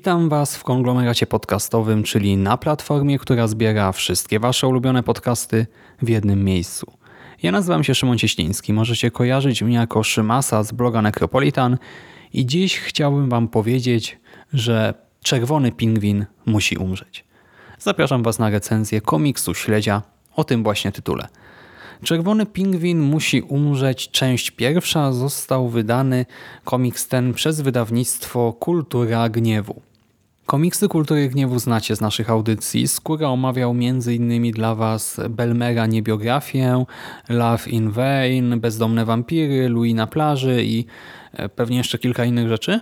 Witam Was w konglomeracie podcastowym, czyli na platformie, która zbiera wszystkie Wasze ulubione podcasty w jednym miejscu. Ja nazywam się Szymon Cieśliński, możecie kojarzyć mnie jako Szymasa z bloga Necropolitan i dziś chciałbym Wam powiedzieć, że czerwony pingwin musi umrzeć. Zapraszam Was na recenzję komiksu Śledzia o tym właśnie tytule. Czerwony Pingwin musi umrzeć. Część pierwsza został wydany komiks ten przez wydawnictwo Kultura Gniewu. Komiksy Kultury Gniewu znacie z naszych audycji. Skóra omawiał m.in. dla Was Belmera Niebiografię, Love in Vain, Bezdomne Wampiry, Louis na plaży i e, pewnie jeszcze kilka innych rzeczy.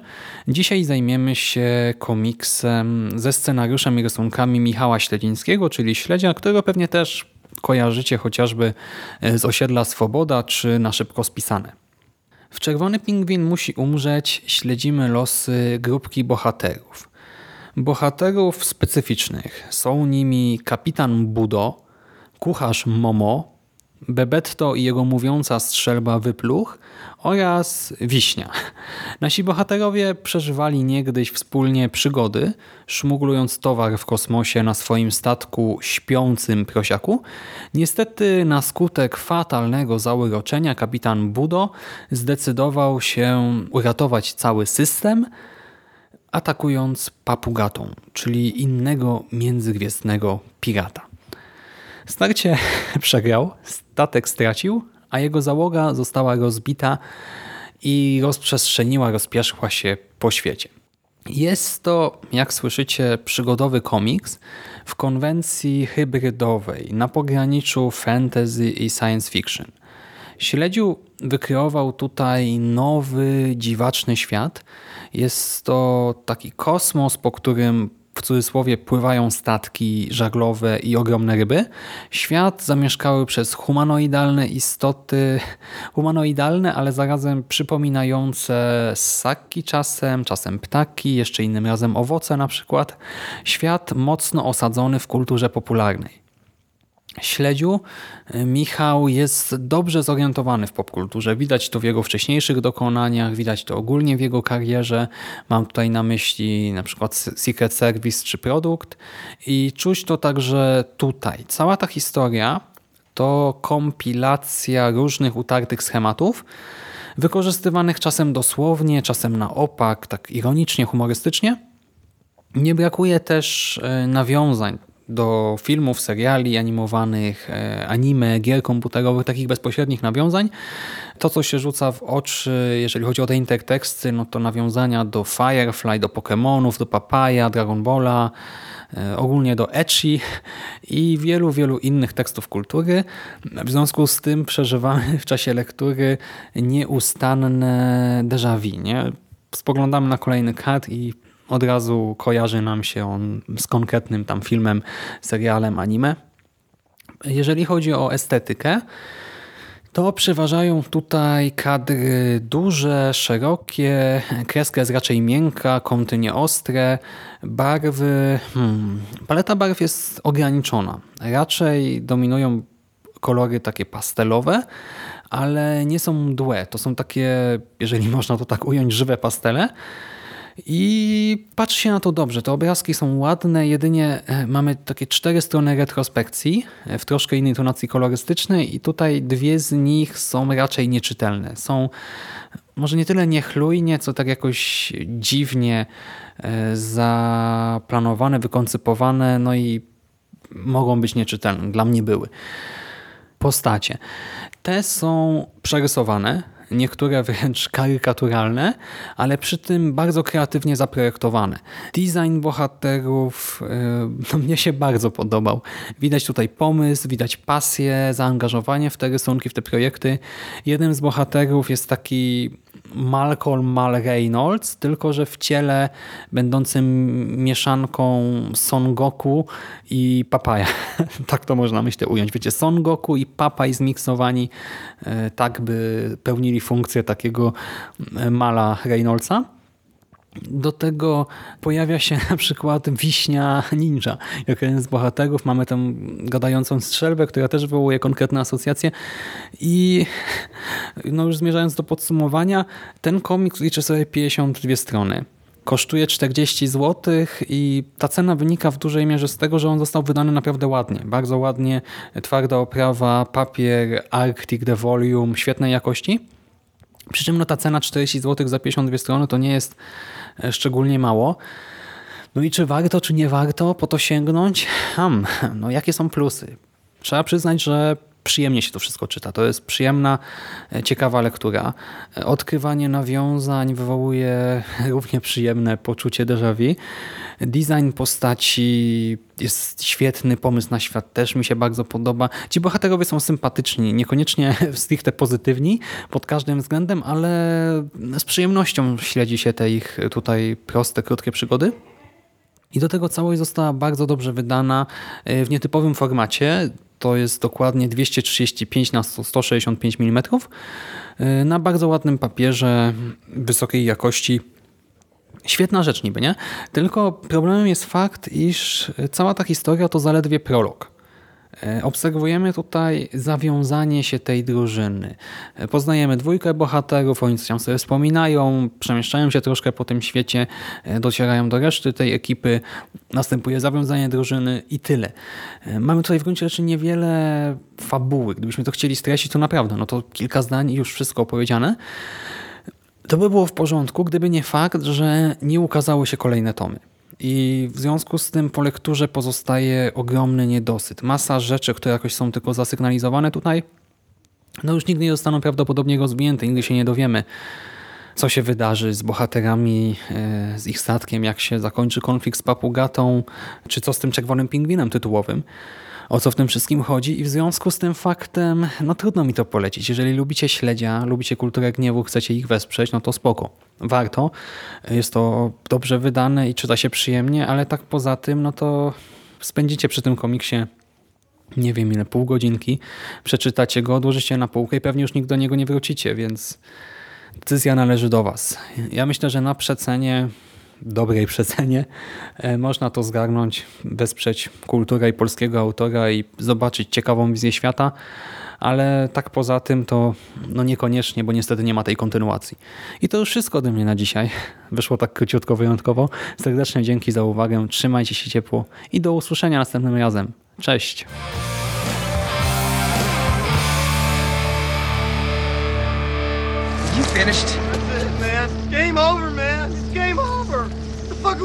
Dzisiaj zajmiemy się komiksem ze scenariuszem i rysunkami Michała Śledzińskiego, czyli Śledzia, którego pewnie też kojarzycie chociażby e, z osiedla Swoboda czy na szybko spisane. W Czerwony Pingwin musi umrzeć śledzimy losy grupki bohaterów. Bohaterów specyficznych. Są nimi kapitan Budo, kucharz Momo, Bebetto i jego mówiąca strzelba Wypluch oraz Wiśnia. Nasi bohaterowie przeżywali niegdyś wspólnie przygody, szmuglując towar w kosmosie na swoim statku śpiącym prosiaku. Niestety na skutek fatalnego zauroczenia kapitan Budo zdecydował się uratować cały system, atakując papugatą, czyli innego międzygwiezdnego pirata. Starcie przegrał, statek stracił, a jego załoga została rozbita i rozprzestrzeniła, rozpieszła się po świecie. Jest to, jak słyszycie, przygodowy komiks w konwencji hybrydowej na pograniczu fantasy i science fiction. Śledziu wykreował tutaj nowy, dziwaczny świat. Jest to taki kosmos, po którym w cudzysłowie pływają statki żaglowe i ogromne ryby. Świat zamieszkały przez humanoidalne istoty, humanoidalne, ale zarazem przypominające ssaki czasem, czasem ptaki, jeszcze innym razem owoce na przykład. Świat mocno osadzony w kulturze popularnej. Śledziu e, Michał jest dobrze zorientowany w popkulturze. Widać to w jego wcześniejszych dokonaniach, widać to ogólnie w jego karierze. Mam tutaj na myśli na przykład Secret Service czy Produkt i czuć to także tutaj. Cała ta historia to kompilacja różnych utartych schematów, wykorzystywanych czasem dosłownie, czasem na opak, tak ironicznie, humorystycznie. Nie brakuje też e, nawiązań do filmów, seriali animowanych, e, anime, gier komputerowych, takich bezpośrednich nawiązań. To, co się rzuca w oczy, jeżeli chodzi o te interteksty, no to nawiązania do Firefly, do Pokémonów, do Papaya, Dragon Balla, e, ogólnie do Echi i wielu, wielu innych tekstów kultury. W związku z tym przeżywamy w czasie lektury nieustanne déjà vu. Nie? Spoglądamy na kolejny kadr i od razu kojarzy nam się on z konkretnym tam filmem, serialem, anime. Jeżeli chodzi o estetykę, to przeważają tutaj kadry duże, szerokie, kreska jest raczej miękka, kąty nieostre, barwy... Hmm, paleta barw jest ograniczona. Raczej dominują kolory takie pastelowe, ale nie są mdłe. To są takie, jeżeli można to tak ująć, żywe pastele, i patrzy się na to dobrze. Te obrazki są ładne, jedynie e, mamy takie cztery strony retrospekcji e, w troszkę innej tonacji kolorystycznej i tutaj dwie z nich są raczej nieczytelne. Są może nie tyle niechlujnie, co tak jakoś dziwnie e, zaplanowane, wykoncypowane, no i mogą być nieczytelne. Dla mnie były. Postacie. Te są przerysowane, niektóre wręcz karykaturalne, ale przy tym bardzo kreatywnie zaprojektowane. Design bohaterów yy, no mnie się bardzo podobał. Widać tutaj pomysł, widać pasję, zaangażowanie w te rysunki, w te projekty. Jednym z bohaterów jest taki Malcolm Mal Reynolds, tylko że w ciele będącym mieszanką Son Goku i Papaya. tak to można myślę ująć. Wiecie, Son Goku i Papaj zmiksowani e, tak, by pełnili funkcję takiego e, Mala Reynoldsa. Do tego pojawia się na przykład Wiśnia Ninja. Jak jeden z bohaterów mamy tam gadającą strzelbę, która też wywołuje konkretne asocjacje. I no już zmierzając do podsumowania, ten komiks liczy sobie 52 strony. Kosztuje 40 zł i ta cena wynika w dużej mierze z tego, że on został wydany naprawdę ładnie. Bardzo ładnie, twarda oprawa, papier, Arctic The Volume, świetnej jakości. Przy czym no, ta cena 40 zł za 52 strony to nie jest e, szczególnie mało. No i czy warto, czy nie warto po to sięgnąć? Hmm, no jakie są plusy? Trzeba przyznać, że przyjemnie się to wszystko czyta. To jest przyjemna, e, ciekawa lektura. E, Odkrywanie nawiązań wywołuje równie przyjemne poczucie déjà vu. Design postaci jest świetny, pomysł na świat też mi się bardzo podoba. Ci bohaterowie są sympatyczni, niekoniecznie stricte pozytywni pod każdym względem, ale z przyjemnością śledzi się te ich tutaj proste, krótkie przygody. I do tego całość została bardzo dobrze wydana e, w nietypowym formacie. To jest dokładnie 235 na 165 mm e, na bardzo ładnym papierze wysokiej jakości. Świetna rzecz niby, nie? Tylko problemem jest fakt, iż cała ta historia to zaledwie prolog. E, Obserwujemy tutaj zawiązanie się tej drużyny. E, Poznajemy dwójkę bohaterów, oni coś tam sobie wspominają, przemieszczają się troszkę po tym świecie, e, docierają do reszty tej ekipy, następuje zawiązanie drużyny i tyle. Mamy tutaj w gruncie rzeczy niewiele fabuły. Gdybyśmy to chcieli streścić, to naprawdę, no to kilka zdań i już wszystko opowiedziane. To by było w porządku, gdyby nie fakt, że nie ukazały się kolejne tomy. I w związku z tym po lekturze pozostaje ogromny niedosyt. Masa rzeczy, które jakoś są tylko zasygnalizowane tutaj, no już nigdy nie zostaną prawdopodobnie rozwinięte, nigdy się nie dowiemy, co się wydarzy z bohaterami, e, z ich statkiem, jak się zakończy konflikt z papugatą, czy co z tym czerwonym pingwinem tytułowym o co w tym wszystkim chodzi i w związku z tym faktem, no trudno mi to polecić. Jeżeli lubicie śledzia, lubicie kulturę gniewu, chcecie ich wesprzeć, no to spoko. Warto. Jest to dobrze wydane i czyta się przyjemnie, ale tak poza tym, no to spędzicie przy tym komiksie nie wiem ile, pół godzinki, przeczytacie go, odłożycie na półkę i pewnie już nigdy do niego nie wrócicie, więc decyzja należy do Was. Ja myślę, że na przecenie dobrej przecenie e, można to zgarnąć, wesprzeć kulturę i polskiego autora i zobaczyć ciekawą wizję świata, ale tak poza tym to no niekoniecznie, bo niestety nie ma tej kontynuacji. I to już wszystko ode mnie na dzisiaj. Wyszło tak króciutko, wyjątkowo. Serdecznie dzięki za uwagę, trzymajcie się ciepło i do usłyszenia następnym razem. Cześć! You finished?